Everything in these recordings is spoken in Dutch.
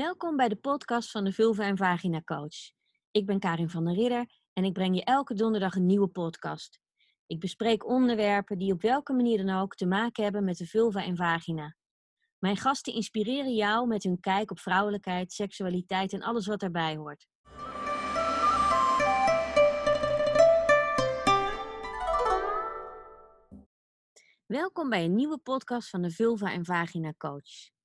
Welkom bij de podcast van de Vulva en Vagina Coach. Ik ben Karin van der Ridder en ik breng je elke donderdag een nieuwe podcast. Ik bespreek onderwerpen die op welke manier dan ook te maken hebben met de vulva en vagina. Mijn gasten inspireren jou met hun kijk op vrouwelijkheid, seksualiteit en alles wat daarbij hoort. Welkom bij een nieuwe podcast van de Vulva en Vagina Coach.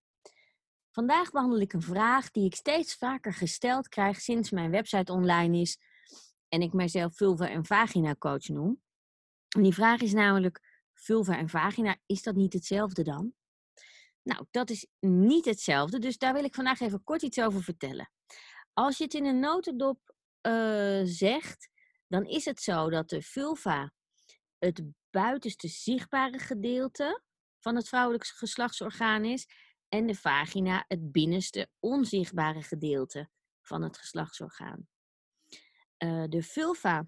Vandaag behandel ik een vraag die ik steeds vaker gesteld krijg sinds mijn website online is en ik mijzelf vulva en vagina coach noem. En die vraag is namelijk: vulva en vagina, is dat niet hetzelfde dan? Nou, dat is niet hetzelfde, dus daar wil ik vandaag even kort iets over vertellen. Als je het in een notendop uh, zegt, dan is het zo dat de vulva het buitenste zichtbare gedeelte van het vrouwelijke geslachtsorgaan is en de vagina het binnenste onzichtbare gedeelte van het geslachtsorgaan. Uh, de vulva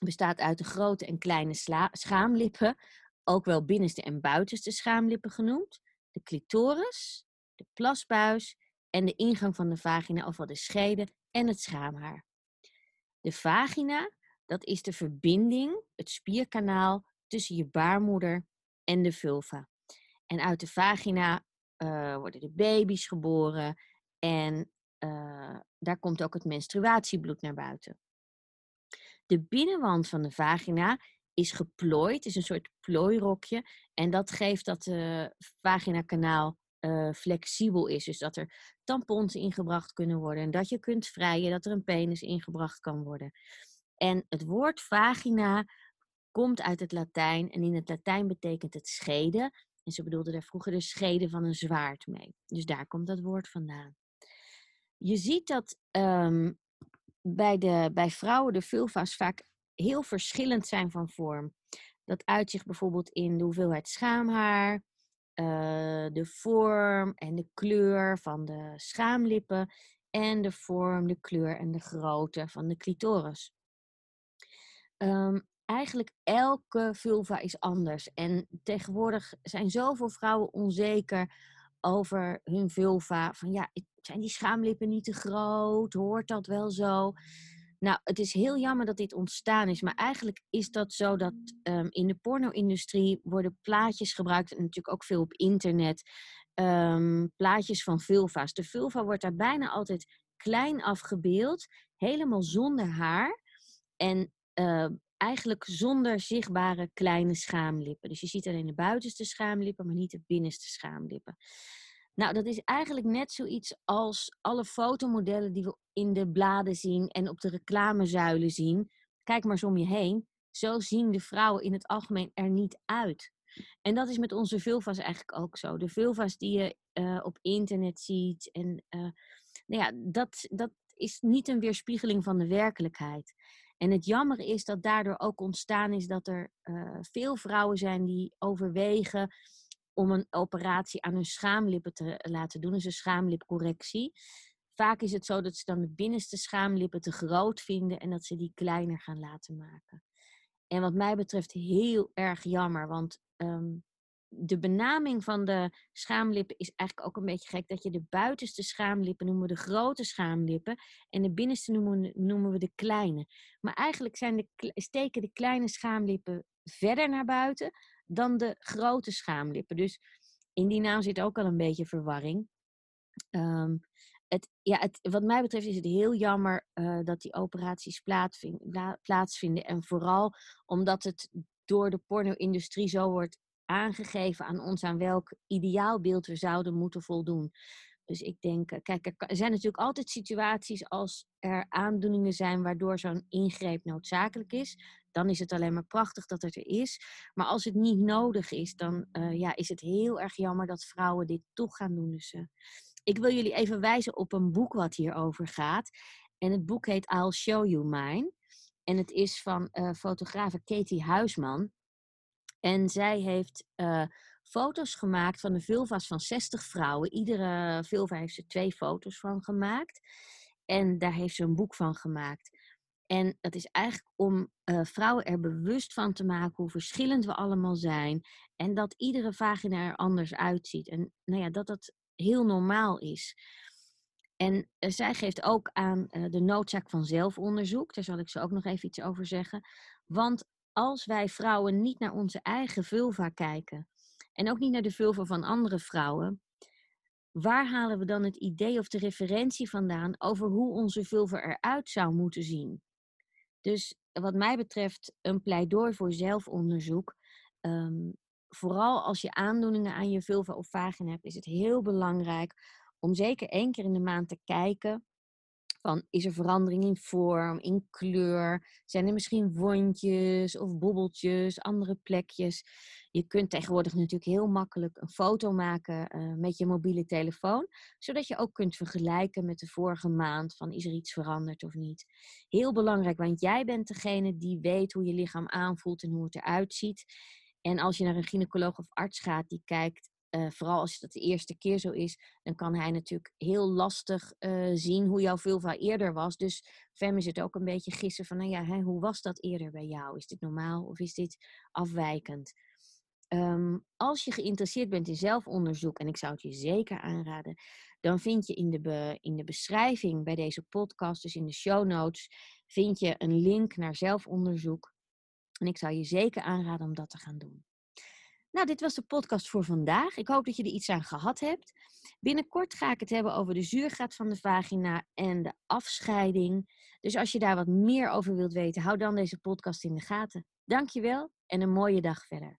bestaat uit de grote en kleine schaamlippen, ook wel binnenste en buitenste schaamlippen genoemd, de clitoris, de plasbuis en de ingang van de vagina, ofwel de schede en het schaamhaar. De vagina, dat is de verbinding, het spierkanaal tussen je baarmoeder en de vulva. En uit de vagina uh, worden de baby's geboren en uh, daar komt ook het menstruatiebloed naar buiten. De binnenwand van de vagina is geplooid, is een soort plooirokje. En dat geeft dat het vaginakanaal uh, flexibel is. Dus dat er tampons ingebracht kunnen worden. En dat je kunt vrijen, dat er een penis ingebracht kan worden. En het woord vagina komt uit het Latijn. En in het Latijn betekent het scheden. En ze bedoelden daar vroeger de scheden van een zwaard mee. Dus daar komt dat woord vandaan. Je ziet dat um, bij, de, bij vrouwen de vulva's vaak heel verschillend zijn van vorm. Dat uitzicht bijvoorbeeld in de hoeveelheid schaamhaar, uh, de vorm en de kleur van de schaamlippen en de vorm, de kleur en de grootte van de clitoris. Um, eigenlijk elke vulva is anders. En tegenwoordig zijn zoveel vrouwen onzeker over hun vulva. Van ja, zijn die schaamlippen niet te groot? Hoort dat wel zo? Nou, het is heel jammer dat dit ontstaan is. Maar eigenlijk is dat zo dat um, in de porno-industrie worden plaatjes gebruikt. En natuurlijk ook veel op internet. Um, plaatjes van vulva's. De vulva wordt daar bijna altijd klein afgebeeld. Helemaal zonder haar. En uh, eigenlijk zonder zichtbare kleine schaamlippen. Dus je ziet alleen de buitenste schaamlippen, maar niet de binnenste schaamlippen. Nou, dat is eigenlijk net zoiets als alle fotomodellen die we in de bladen zien en op de reclamezuilen zien. Kijk maar eens om je heen. Zo zien de vrouwen in het algemeen er niet uit. En dat is met onze vulva's eigenlijk ook zo. De vulva's die je uh, op internet ziet. En uh, nou ja, dat, dat is niet een weerspiegeling van de werkelijkheid. En het jammer is dat daardoor ook ontstaan is dat er uh, veel vrouwen zijn die overwegen om een operatie aan hun schaamlippen te laten doen, dus een schaamlipcorrectie. Vaak is het zo dat ze dan de binnenste schaamlippen te groot vinden en dat ze die kleiner gaan laten maken. En wat mij betreft heel erg jammer, want um, de benaming van de schaamlippen is eigenlijk ook een beetje gek. Dat je de buitenste schaamlippen noemen de grote schaamlippen. En de binnenste noemen, we de kleine. Maar eigenlijk zijn de, steken de kleine schaamlippen verder naar buiten dan de grote schaamlippen. Dus in die naam zit ook al een beetje verwarring. Um, het, ja, het, wat mij betreft is het heel jammer uh, dat die operaties plaatsvinden. En vooral omdat het door de porno-industrie zo wordt aangegeven aan ons aan welk ideaalbeeld we zouden moeten voldoen. Dus ik denk, eh, kijk, er zijn natuurlijk altijd situaties als er aandoeningen zijn waardoor zo'n ingreep noodzakelijk is. Dan is het alleen maar prachtig dat het er is. Maar als het niet nodig is, dan uh, ja, is het heel erg jammer dat vrouwen dit toch gaan doen. Dus uh, ik wil jullie even wijzen op een boek wat hierover gaat. En het boek heet I'll Show You Mine. En het is van uh, fotografe Katie Huisman. En zij heeft uh, foto's gemaakt van de vulva's van 60 vrouwen. Iedere vulva heeft ze twee foto's van gemaakt. En daar heeft ze een boek van gemaakt. En dat is eigenlijk om uh, vrouwen er bewust van te maken hoe verschillend we allemaal zijn. En dat iedere vagina er anders uitziet. En nou ja, dat dat heel normaal is. En eh, zij geeft ook aan eh, de noodzaak van zelfonderzoek. Daar zal ik zo ook nog even iets over zeggen. Want als wij vrouwen niet naar onze eigen vulva kijken en ook niet naar de vulva van andere vrouwen, waar halen we dan het idee of de referentie vandaan over hoe onze vulva eruit zou moeten zien? Dus wat mij betreft een pleidooi voor zelfonderzoek. Um, vooral als je aandoeningen aan je vulva of vagina hebt, is het heel belangrijk om zeker één keer in de maand te kijken is er verandering in vorm, in kleur? Zijn er misschien wondjes of bobbeltjes, andere plekjes? Je kunt tegenwoordig natuurlijk heel makkelijk een foto maken uh, met je mobiele telefoon, zodat je ook kunt vergelijken met de vorige maand van is er iets veranderd of niet. Heel belangrijk, want jij bent degene die weet hoe je lichaam aanvoelt en hoe het eruit ziet. En als je naar een gynaecoloog of arts gaat die kijkt uh, vooral als dat de eerste keer zo is, dan kan hij natuurlijk heel lastig uh, zien hoe jouw vulva eerder was. Dus fem is het ook een beetje gissen van, nou ja, hè, hoe was dat eerder bij jou? Is dit normaal of is dit afwijkend? Um, als je geïnteresseerd bent in zelfonderzoek, en ik zou het je zeker aanraden, dan vind je in de, in de beschrijving bij deze podcast, dus in de show notes, vind je een link naar zelfonderzoek. En ik zou je zeker aanraden om dat te gaan doen. Nou, dit was de podcast voor vandaag. Ik hoop dat je er iets aan gehad hebt. Binnenkort ga ik het hebben over de zuurgraad van de vagina en de afscheiding. Dus als je daar wat meer over wilt weten, hou dan deze podcast in de gaten. Dankjewel en een mooie dag verder.